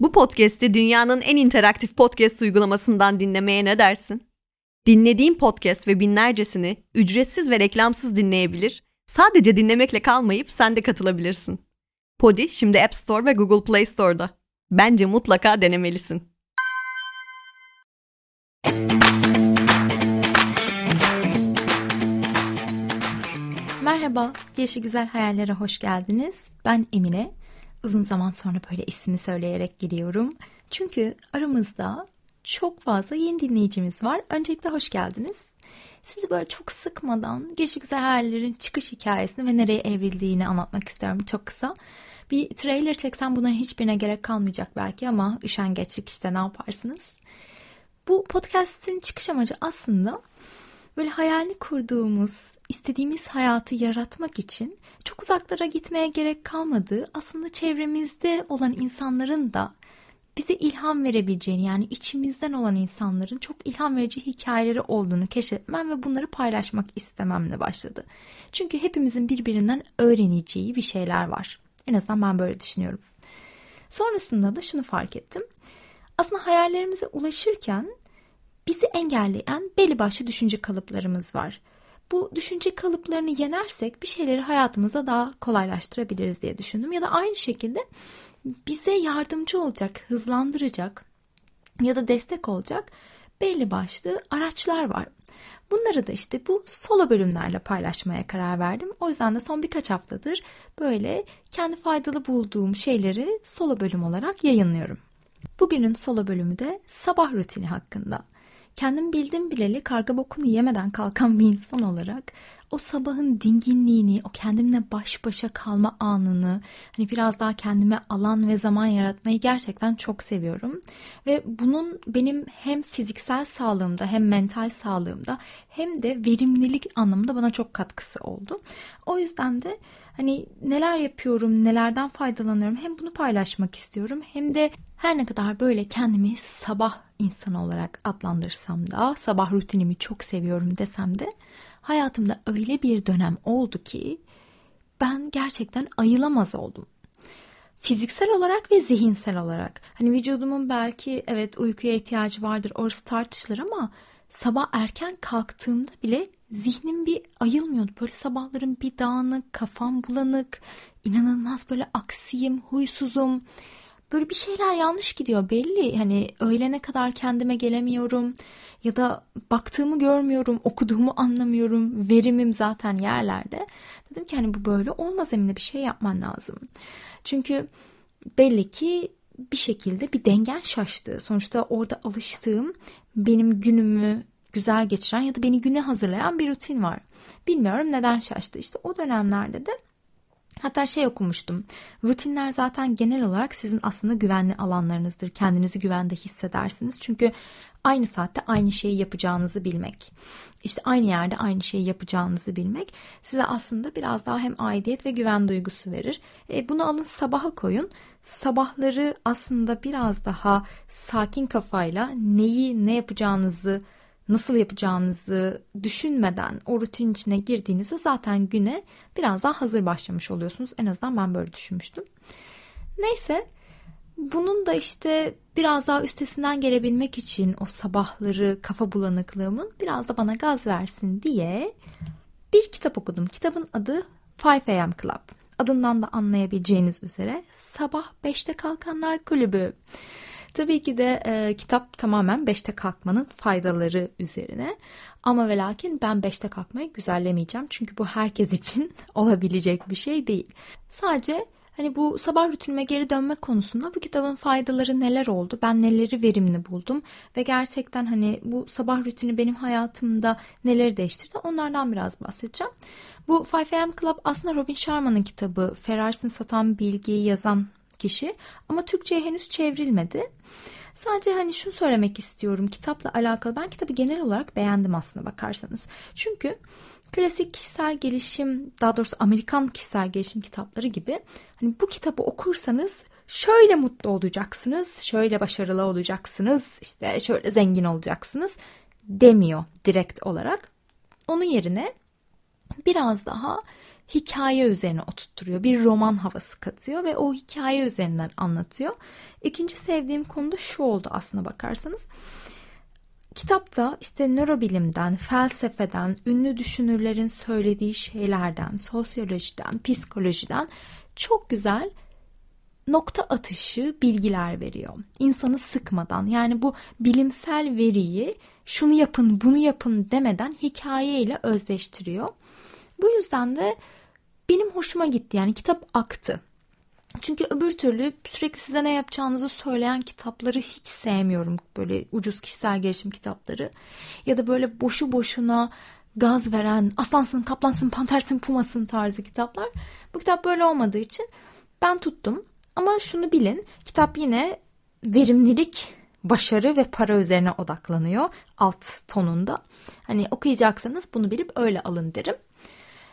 Bu podcast'i dünyanın en interaktif podcast uygulamasından dinlemeye ne dersin? Dinlediğin podcast ve binlercesini ücretsiz ve reklamsız dinleyebilir, sadece dinlemekle kalmayıp sen de katılabilirsin. Podi şimdi App Store ve Google Play Store'da. Bence mutlaka denemelisin. Merhaba, Gelişi Güzel Hayallere hoş geldiniz. Ben Emine. Uzun zaman sonra böyle ismi söyleyerek giriyorum. Çünkü aramızda çok fazla yeni dinleyicimiz var. Öncelikle hoş geldiniz. Sizi böyle çok sıkmadan Gelişi Güzel çıkış hikayesini ve nereye evrildiğini anlatmak istiyorum çok kısa. Bir trailer çeksem bunların hiçbirine gerek kalmayacak belki ama üşengeçlik işte ne yaparsınız? Bu podcast'in çıkış amacı aslında böyle hayalini kurduğumuz, istediğimiz hayatı yaratmak için çok uzaklara gitmeye gerek kalmadığı, aslında çevremizde olan insanların da bize ilham verebileceğini yani içimizden olan insanların çok ilham verici hikayeleri olduğunu keşfetmem ve bunları paylaşmak istememle başladı. Çünkü hepimizin birbirinden öğreneceği bir şeyler var. En azından ben böyle düşünüyorum. Sonrasında da şunu fark ettim. Aslında hayallerimize ulaşırken bizi engelleyen belli başlı düşünce kalıplarımız var. Bu düşünce kalıplarını yenersek bir şeyleri hayatımıza daha kolaylaştırabiliriz diye düşündüm. Ya da aynı şekilde bize yardımcı olacak, hızlandıracak ya da destek olacak belli başlı araçlar var. Bunları da işte bu solo bölümlerle paylaşmaya karar verdim. O yüzden de son birkaç haftadır böyle kendi faydalı bulduğum şeyleri solo bölüm olarak yayınlıyorum. Bugünün solo bölümü de sabah rutini hakkında. Kendim bildim bileli karga bokunu yemeden kalkan bir insan olarak o sabahın dinginliğini, o kendimle baş başa kalma anını, hani biraz daha kendime alan ve zaman yaratmayı gerçekten çok seviyorum. Ve bunun benim hem fiziksel sağlığımda hem mental sağlığımda hem de verimlilik anlamında bana çok katkısı oldu. O yüzden de hani neler yapıyorum, nelerden faydalanıyorum hem bunu paylaşmak istiyorum hem de her ne kadar böyle kendimi sabah insanı olarak adlandırsam da sabah rutinimi çok seviyorum desem de hayatımda öyle bir dönem oldu ki ben gerçekten ayılamaz oldum. Fiziksel olarak ve zihinsel olarak. Hani vücudumun belki evet uykuya ihtiyacı vardır orası tartışılır ama sabah erken kalktığımda bile zihnim bir ayılmıyordu. Böyle sabahların bir dağınık, kafam bulanık, inanılmaz böyle aksiyim, huysuzum böyle bir şeyler yanlış gidiyor belli. Hani öğlene kadar kendime gelemiyorum ya da baktığımı görmüyorum, okuduğumu anlamıyorum. Verimim zaten yerlerde. Dedim ki hani bu böyle olmaz Emine bir şey yapman lazım. Çünkü belli ki bir şekilde bir dengen şaştı. Sonuçta orada alıştığım benim günümü güzel geçiren ya da beni güne hazırlayan bir rutin var. Bilmiyorum neden şaştı. İşte o dönemlerde de Hatta şey okumuştum. Rutinler zaten genel olarak sizin aslında güvenli alanlarınızdır. Kendinizi güvende hissedersiniz. Çünkü aynı saatte aynı şeyi yapacağınızı bilmek. İşte aynı yerde aynı şeyi yapacağınızı bilmek size aslında biraz daha hem aidiyet ve güven duygusu verir. E, bunu alın sabaha koyun. Sabahları aslında biraz daha sakin kafayla neyi ne yapacağınızı nasıl yapacağınızı düşünmeden o rutin içine girdiğinizde zaten güne biraz daha hazır başlamış oluyorsunuz. En azından ben böyle düşünmüştüm. Neyse bunun da işte biraz daha üstesinden gelebilmek için o sabahları kafa bulanıklığımın biraz da bana gaz versin diye bir kitap okudum. Kitabın adı 5 AM Club. Adından da anlayabileceğiniz üzere Sabah 5'te Kalkanlar Kulübü. Tabii ki de e, kitap tamamen 5'te kalkmanın faydaları üzerine. Ama ve lakin ben 5'te kalkmayı güzellemeyeceğim. Çünkü bu herkes için olabilecek bir şey değil. Sadece Hani bu sabah rutinime geri dönme konusunda bu kitabın faydaları neler oldu? Ben neleri verimli buldum? Ve gerçekten hani bu sabah rutini benim hayatımda neleri değiştirdi? Onlardan biraz bahsedeceğim. Bu 5 AM Club aslında Robin Sharma'nın kitabı. Ferraris'in satan bilgiyi yazan kişi ama Türkçe'ye henüz çevrilmedi. Sadece hani şunu söylemek istiyorum kitapla alakalı. Ben kitabı genel olarak beğendim aslında bakarsanız. Çünkü klasik kişisel gelişim, daha doğrusu Amerikan kişisel gelişim kitapları gibi hani bu kitabı okursanız şöyle mutlu olacaksınız, şöyle başarılı olacaksınız, işte şöyle zengin olacaksınız demiyor direkt olarak. Onun yerine biraz daha hikaye üzerine oturtturuyor. Bir roman havası katıyor ve o hikaye üzerinden anlatıyor. İkinci sevdiğim konu da şu oldu aslına bakarsanız. Kitapta işte nörobilimden, felsefeden, ünlü düşünürlerin söylediği şeylerden, sosyolojiden, psikolojiden çok güzel nokta atışı bilgiler veriyor. İnsanı sıkmadan yani bu bilimsel veriyi şunu yapın bunu yapın demeden hikayeyle özleştiriyor. Bu yüzden de hoşuma gitti yani kitap aktı. Çünkü öbür türlü sürekli size ne yapacağınızı söyleyen kitapları hiç sevmiyorum. Böyle ucuz kişisel gelişim kitapları. Ya da böyle boşu boşuna gaz veren aslansın, kaplansın, pantersin, pumasın tarzı kitaplar. Bu kitap böyle olmadığı için ben tuttum. Ama şunu bilin kitap yine verimlilik, başarı ve para üzerine odaklanıyor alt tonunda. Hani okuyacaksanız bunu bilip öyle alın derim.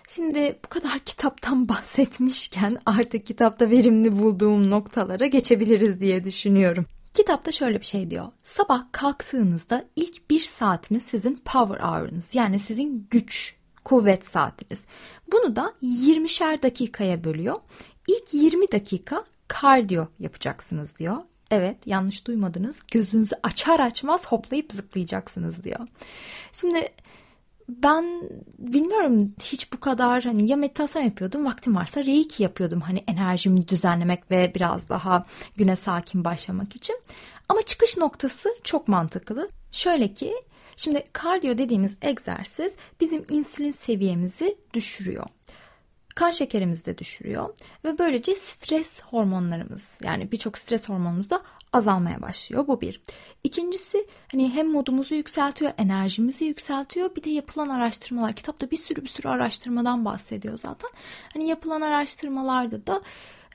Şimdi bu kadar kitaptan bahsetmişken artık kitapta verimli bulduğum noktalara geçebiliriz diye düşünüyorum. Kitapta şöyle bir şey diyor. Sabah kalktığınızda ilk bir saatiniz sizin power hour'ınız yani sizin güç, kuvvet saatiniz. Bunu da 20'şer dakikaya bölüyor. İlk 20 dakika kardiyo yapacaksınız diyor. Evet yanlış duymadınız. Gözünüzü açar açmaz hoplayıp zıplayacaksınız diyor. Şimdi ben bilmiyorum hiç bu kadar hani ya meditasyon yapıyordum vaktim varsa reiki yapıyordum hani enerjimi düzenlemek ve biraz daha güne sakin başlamak için. Ama çıkış noktası çok mantıklı. Şöyle ki şimdi kardiyo dediğimiz egzersiz bizim insülin seviyemizi düşürüyor kan şekerimizi de düşürüyor ve böylece stres hormonlarımız yani birçok stres hormonumuz da azalmaya başlıyor. Bu bir. İkincisi hani hem modumuzu yükseltiyor, enerjimizi yükseltiyor. Bir de yapılan araştırmalar, kitapta bir sürü bir sürü araştırmadan bahsediyor zaten. Hani yapılan araştırmalarda da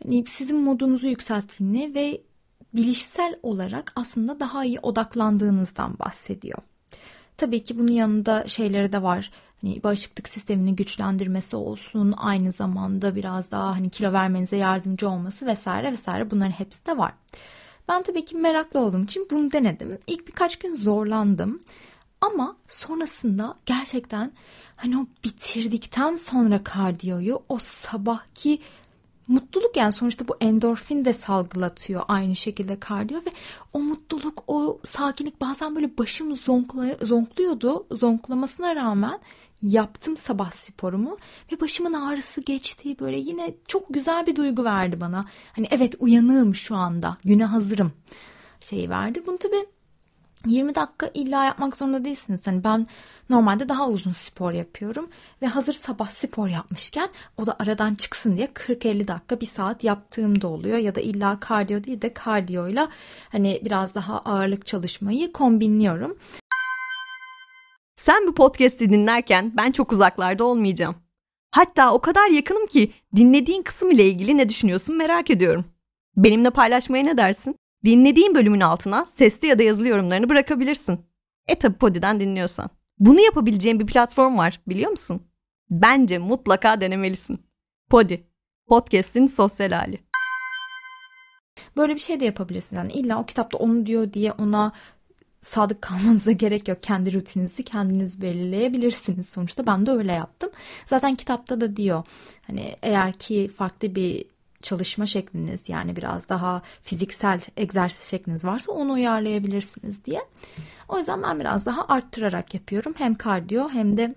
hani sizin modunuzu yükselttiğini ve bilişsel olarak aslında daha iyi odaklandığınızdan bahsediyor. Tabii ki bunun yanında şeyleri de var hani bağışıklık sistemini güçlendirmesi olsun, aynı zamanda biraz daha hani kilo vermenize yardımcı olması vesaire vesaire bunların hepsi de var. Ben tabii ki meraklı olduğum için bunu denedim. İlk birkaç gün zorlandım. Ama sonrasında gerçekten hani o bitirdikten sonra kardiyoyu o sabahki mutluluk yani sonuçta bu endorfin de salgılatıyor aynı şekilde kardiyo ve o mutluluk o sakinlik bazen böyle başım zonkla, zonkluyordu zonklamasına rağmen yaptım sabah sporumu ve başımın ağrısı geçti böyle yine çok güzel bir duygu verdi bana. Hani evet uyanığım şu anda güne hazırım şeyi verdi. Bunu tabii 20 dakika illa yapmak zorunda değilsiniz. Hani ben normalde daha uzun spor yapıyorum ve hazır sabah spor yapmışken o da aradan çıksın diye 40-50 dakika bir saat yaptığım da oluyor ya da illa kardiyo değil de kardiyoyla hani biraz daha ağırlık çalışmayı kombinliyorum. Sen bu podcast'i dinlerken ben çok uzaklarda olmayacağım. Hatta o kadar yakınım ki dinlediğin kısım ile ilgili ne düşünüyorsun merak ediyorum. Benimle paylaşmaya ne dersin? Dinlediğin bölümün altına sesli ya da yazılı yorumlarını bırakabilirsin. E tabi Podi'den dinliyorsan. Bunu yapabileceğin bir platform var biliyor musun? Bence mutlaka denemelisin. Podi. Podcast'in sosyal hali. Böyle bir şey de yapabilirsin. Yani illa o kitapta onu diyor diye ona sadık kalmanıza gerek yok. Kendi rutininizi kendiniz belirleyebilirsiniz. Sonuçta ben de öyle yaptım. Zaten kitapta da diyor hani eğer ki farklı bir çalışma şekliniz yani biraz daha fiziksel egzersiz şekliniz varsa onu uyarlayabilirsiniz diye. O yüzden ben biraz daha arttırarak yapıyorum. Hem kardiyo hem de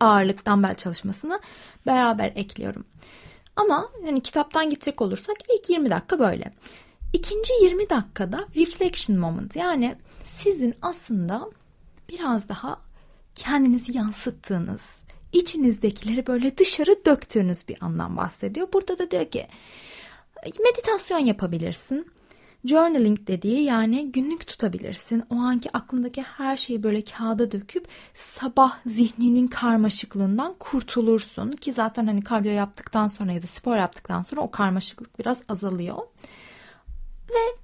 ağırlık dumbbell çalışmasını beraber ekliyorum. Ama yani kitaptan gidecek olursak ilk 20 dakika böyle. İkinci 20 dakikada reflection moment yani sizin aslında biraz daha kendinizi yansıttığınız, içinizdekileri böyle dışarı döktüğünüz bir anlam bahsediyor. Burada da diyor ki meditasyon yapabilirsin. Journaling dediği yani günlük tutabilirsin. O anki aklındaki her şeyi böyle kağıda döküp sabah zihninin karmaşıklığından kurtulursun. Ki zaten hani kardiyo yaptıktan sonra ya da spor yaptıktan sonra o karmaşıklık biraz azalıyor. Ve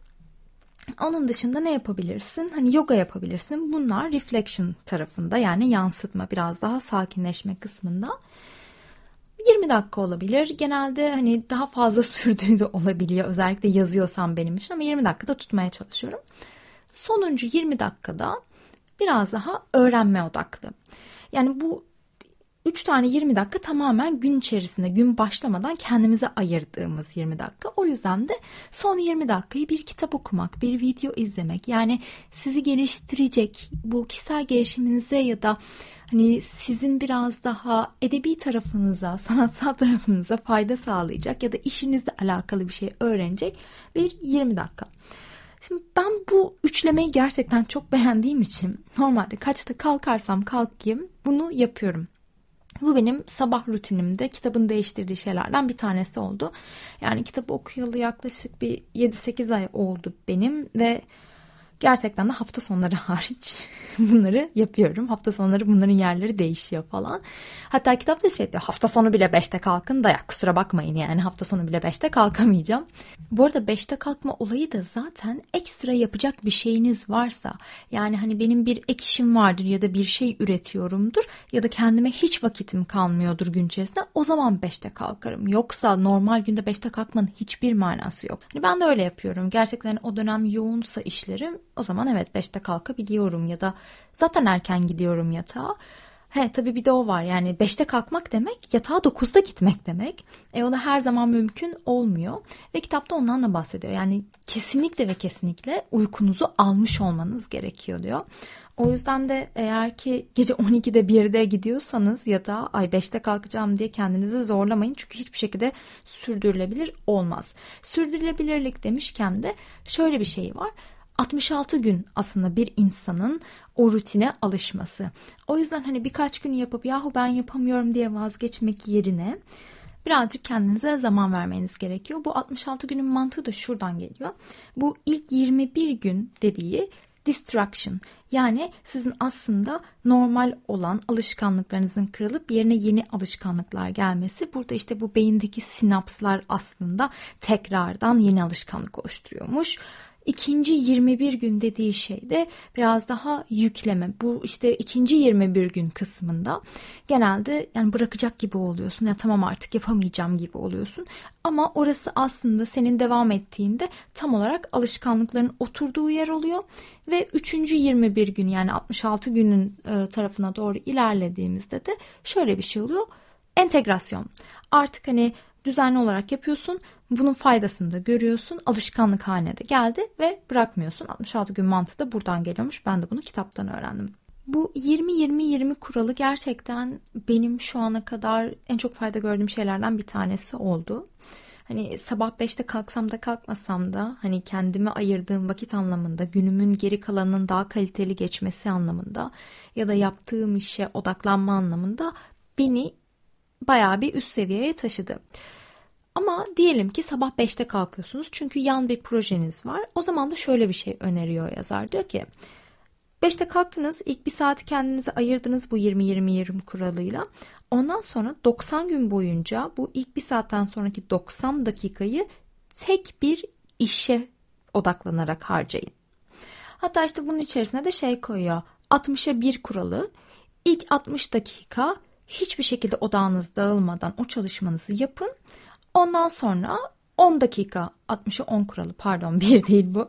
onun dışında ne yapabilirsin? Hani yoga yapabilirsin. Bunlar reflection tarafında yani yansıtma biraz daha sakinleşme kısmında. 20 dakika olabilir. Genelde hani daha fazla sürdüğü de olabiliyor. Özellikle yazıyorsam benim için ama 20 dakikada tutmaya çalışıyorum. Sonuncu 20 dakikada biraz daha öğrenme odaklı. Yani bu 3 tane 20 dakika tamamen gün içerisinde gün başlamadan kendimize ayırdığımız 20 dakika. O yüzden de son 20 dakikayı bir kitap okumak, bir video izlemek yani sizi geliştirecek bu kişisel gelişiminize ya da hani sizin biraz daha edebi tarafınıza, sanatsal tarafınıza fayda sağlayacak ya da işinizle alakalı bir şey öğrenecek bir 20 dakika. Şimdi ben bu üçlemeyi gerçekten çok beğendiğim için normalde kaçta kalkarsam kalkayım bunu yapıyorum. Bu benim sabah rutinimde kitabın değiştirdiği şeylerden bir tanesi oldu. Yani kitabı okuyalı yaklaşık bir 7-8 ay oldu benim ve gerçekten de hafta sonları hariç bunları yapıyorum. Hafta sonları bunların yerleri değişiyor falan. Hatta kitapta şey diyor hafta sonu bile 5'te kalkın da ya kusura bakmayın yani hafta sonu bile 5'te kalkamayacağım. Bu arada 5'te kalkma olayı da zaten ekstra yapacak bir şeyiniz varsa yani hani benim bir ek işim vardır ya da bir şey üretiyorumdur ya da kendime hiç vakitim kalmıyordur gün içerisinde o zaman 5'te kalkarım. Yoksa normal günde 5'te kalkmanın hiçbir manası yok. Hani ben de öyle yapıyorum. Gerçekten o dönem yoğunsa işlerim o zaman evet 5'te kalkabiliyorum ya da zaten erken gidiyorum yatağa. He tabii bir de o var yani 5'te kalkmak demek yatağa 9'da gitmek demek. E o da her zaman mümkün olmuyor. Ve kitapta ondan da bahsediyor. Yani kesinlikle ve kesinlikle uykunuzu almış olmanız gerekiyor diyor. O yüzden de eğer ki gece 12'de 1'de gidiyorsanız ya da ay 5'te kalkacağım diye kendinizi zorlamayın. Çünkü hiçbir şekilde sürdürülebilir olmaz. Sürdürülebilirlik demişken de şöyle bir şey var. 66 gün aslında bir insanın o rutine alışması. O yüzden hani birkaç gün yapıp yahu ben yapamıyorum diye vazgeçmek yerine birazcık kendinize zaman vermeniz gerekiyor. Bu 66 günün mantığı da şuradan geliyor. Bu ilk 21 gün dediği distraction yani sizin aslında normal olan alışkanlıklarınızın kırılıp yerine yeni alışkanlıklar gelmesi. Burada işte bu beyindeki sinapslar aslında tekrardan yeni alışkanlık oluşturuyormuş. İkinci 21 gün dediği şey de biraz daha yükleme. Bu işte ikinci 21 gün kısmında genelde yani bırakacak gibi oluyorsun. Ya tamam artık yapamayacağım gibi oluyorsun. Ama orası aslında senin devam ettiğinde tam olarak alışkanlıkların oturduğu yer oluyor. Ve üçüncü 21 gün yani 66 günün e, tarafına doğru ilerlediğimizde de şöyle bir şey oluyor. Entegrasyon. Artık hani düzenli olarak yapıyorsun. Bunun faydasını da görüyorsun. Alışkanlık haline de geldi ve bırakmıyorsun. 66 gün mantığı da buradan geliyormuş. Ben de bunu kitaptan öğrendim. Bu 20-20-20 kuralı gerçekten benim şu ana kadar en çok fayda gördüğüm şeylerden bir tanesi oldu. Hani sabah 5'te kalksam da kalkmasam da hani kendime ayırdığım vakit anlamında günümün geri kalanının daha kaliteli geçmesi anlamında ya da yaptığım işe odaklanma anlamında beni bayağı bir üst seviyeye taşıdı. Ama diyelim ki sabah 5'te kalkıyorsunuz çünkü yan bir projeniz var. O zaman da şöyle bir şey öneriyor yazar. Diyor ki 5'te kalktınız ilk bir saati kendinize ayırdınız bu 20-20-20 kuralıyla. Ondan sonra 90 gün boyunca bu ilk bir saatten sonraki 90 dakikayı tek bir işe odaklanarak harcayın. Hatta işte bunun içerisine de şey koyuyor. 60'a 1 kuralı. İlk 60 dakika hiçbir şekilde odağınız dağılmadan o çalışmanızı yapın. Ondan sonra 10 dakika 60'a 10 kuralı pardon bir değil bu.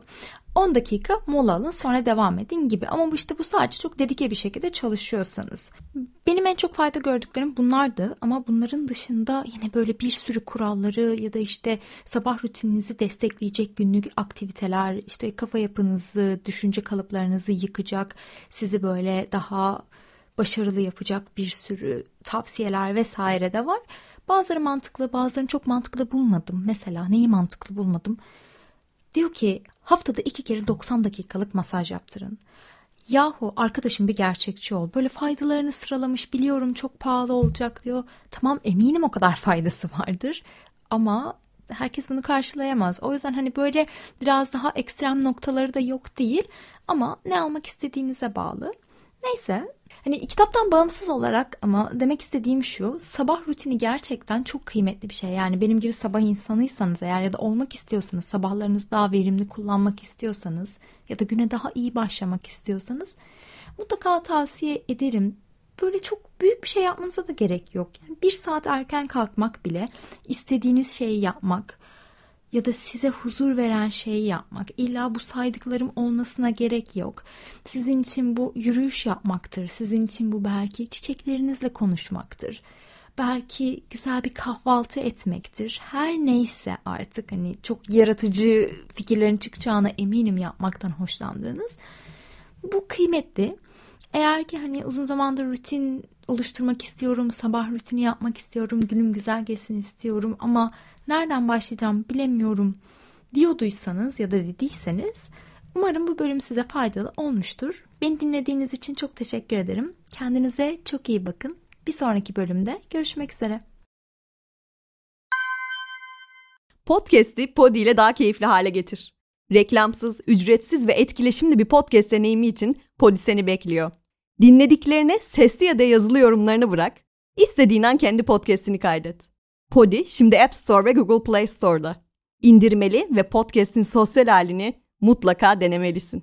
10 dakika mola alın sonra devam edin gibi. Ama bu işte bu sadece çok dedike bir şekilde çalışıyorsanız. Benim en çok fayda gördüklerim bunlardı ama bunların dışında yine böyle bir sürü kuralları ya da işte sabah rutininizi destekleyecek günlük aktiviteler, işte kafa yapınızı, düşünce kalıplarınızı yıkacak, sizi böyle daha başarılı yapacak bir sürü tavsiyeler vesaire de var. Bazıları mantıklı, bazılarını çok mantıklı bulmadım. Mesela neyi mantıklı bulmadım? Diyor ki haftada iki kere 90 dakikalık masaj yaptırın. Yahu arkadaşım bir gerçekçi ol. Böyle faydalarını sıralamış biliyorum çok pahalı olacak diyor. Tamam eminim o kadar faydası vardır. Ama herkes bunu karşılayamaz. O yüzden hani böyle biraz daha ekstrem noktaları da yok değil. Ama ne almak istediğinize bağlı. Neyse hani kitaptan bağımsız olarak ama demek istediğim şu sabah rutini gerçekten çok kıymetli bir şey. Yani benim gibi sabah insanıysanız eğer ya da olmak istiyorsanız sabahlarınızı daha verimli kullanmak istiyorsanız ya da güne daha iyi başlamak istiyorsanız mutlaka tavsiye ederim. Böyle çok büyük bir şey yapmanıza da gerek yok. Yani bir saat erken kalkmak bile istediğiniz şeyi yapmak ya da size huzur veren şeyi yapmak. İlla bu saydıklarım olmasına gerek yok. Sizin için bu yürüyüş yapmaktır. Sizin için bu belki çiçeklerinizle konuşmaktır. Belki güzel bir kahvaltı etmektir. Her neyse artık hani çok yaratıcı fikirlerin çıkacağına eminim yapmaktan hoşlandığınız. Bu kıymetli. Eğer ki hani uzun zamandır rutin oluşturmak istiyorum, sabah rutini yapmak istiyorum, günüm güzel geçsin istiyorum ama nereden başlayacağım bilemiyorum diyorduysanız ya da dediyseniz umarım bu bölüm size faydalı olmuştur. Beni dinlediğiniz için çok teşekkür ederim. Kendinize çok iyi bakın. Bir sonraki bölümde görüşmek üzere. Podcast'i Podi ile daha keyifli hale getir. Reklamsız, ücretsiz ve etkileşimli bir podcast deneyimi için Podi seni bekliyor. Dinlediklerine sesli ya da yazılı yorumlarını bırak. İstediğin an kendi podcast'ini kaydet. Podi şimdi App Store ve Google Play Store'da. İndirmeli ve podcast'in sosyal halini mutlaka denemelisin.